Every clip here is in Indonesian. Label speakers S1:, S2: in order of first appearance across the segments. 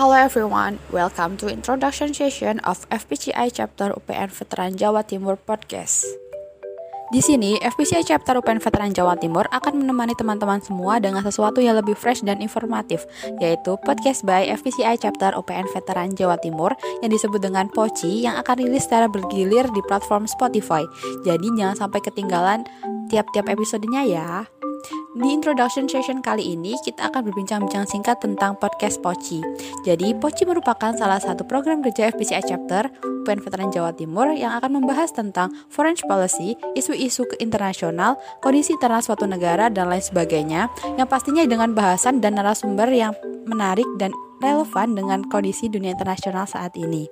S1: Hello everyone, welcome to introduction session of FPCI Chapter UPN Veteran Jawa Timur Podcast. Di sini, FPCI Chapter UPN Veteran Jawa Timur akan menemani teman-teman semua dengan sesuatu yang lebih fresh dan informatif, yaitu podcast by FPCI Chapter UPN Veteran Jawa Timur yang disebut dengan Poci yang akan rilis secara bergilir di platform Spotify. Jadi jangan sampai ketinggalan tiap-tiap episodenya ya. Di introduction session kali ini, kita akan berbincang-bincang singkat tentang podcast Poci. Jadi, Poci merupakan salah satu program kerja FPCI Chapter UPN Veteran Jawa Timur yang akan membahas tentang foreign policy, isu-isu internasional, kondisi internal suatu negara, dan lain sebagainya, yang pastinya dengan bahasan dan narasumber yang menarik dan relevan dengan kondisi dunia internasional saat ini.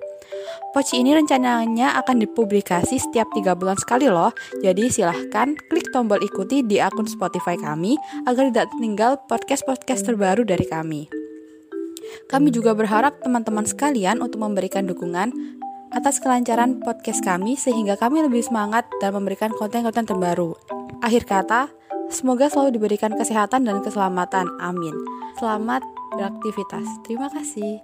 S1: Poci ini rencananya akan dipublikasi setiap tiga bulan sekali loh, jadi silahkan klik tombol ikuti di akun Spotify kami agar tidak tertinggal podcast-podcast terbaru dari kami. Kami juga berharap teman-teman sekalian untuk memberikan dukungan atas kelancaran podcast kami sehingga kami lebih semangat dan memberikan konten-konten terbaru. Akhir kata, semoga selalu diberikan kesehatan dan keselamatan. Amin. Selamat beraktivitas. Terima kasih.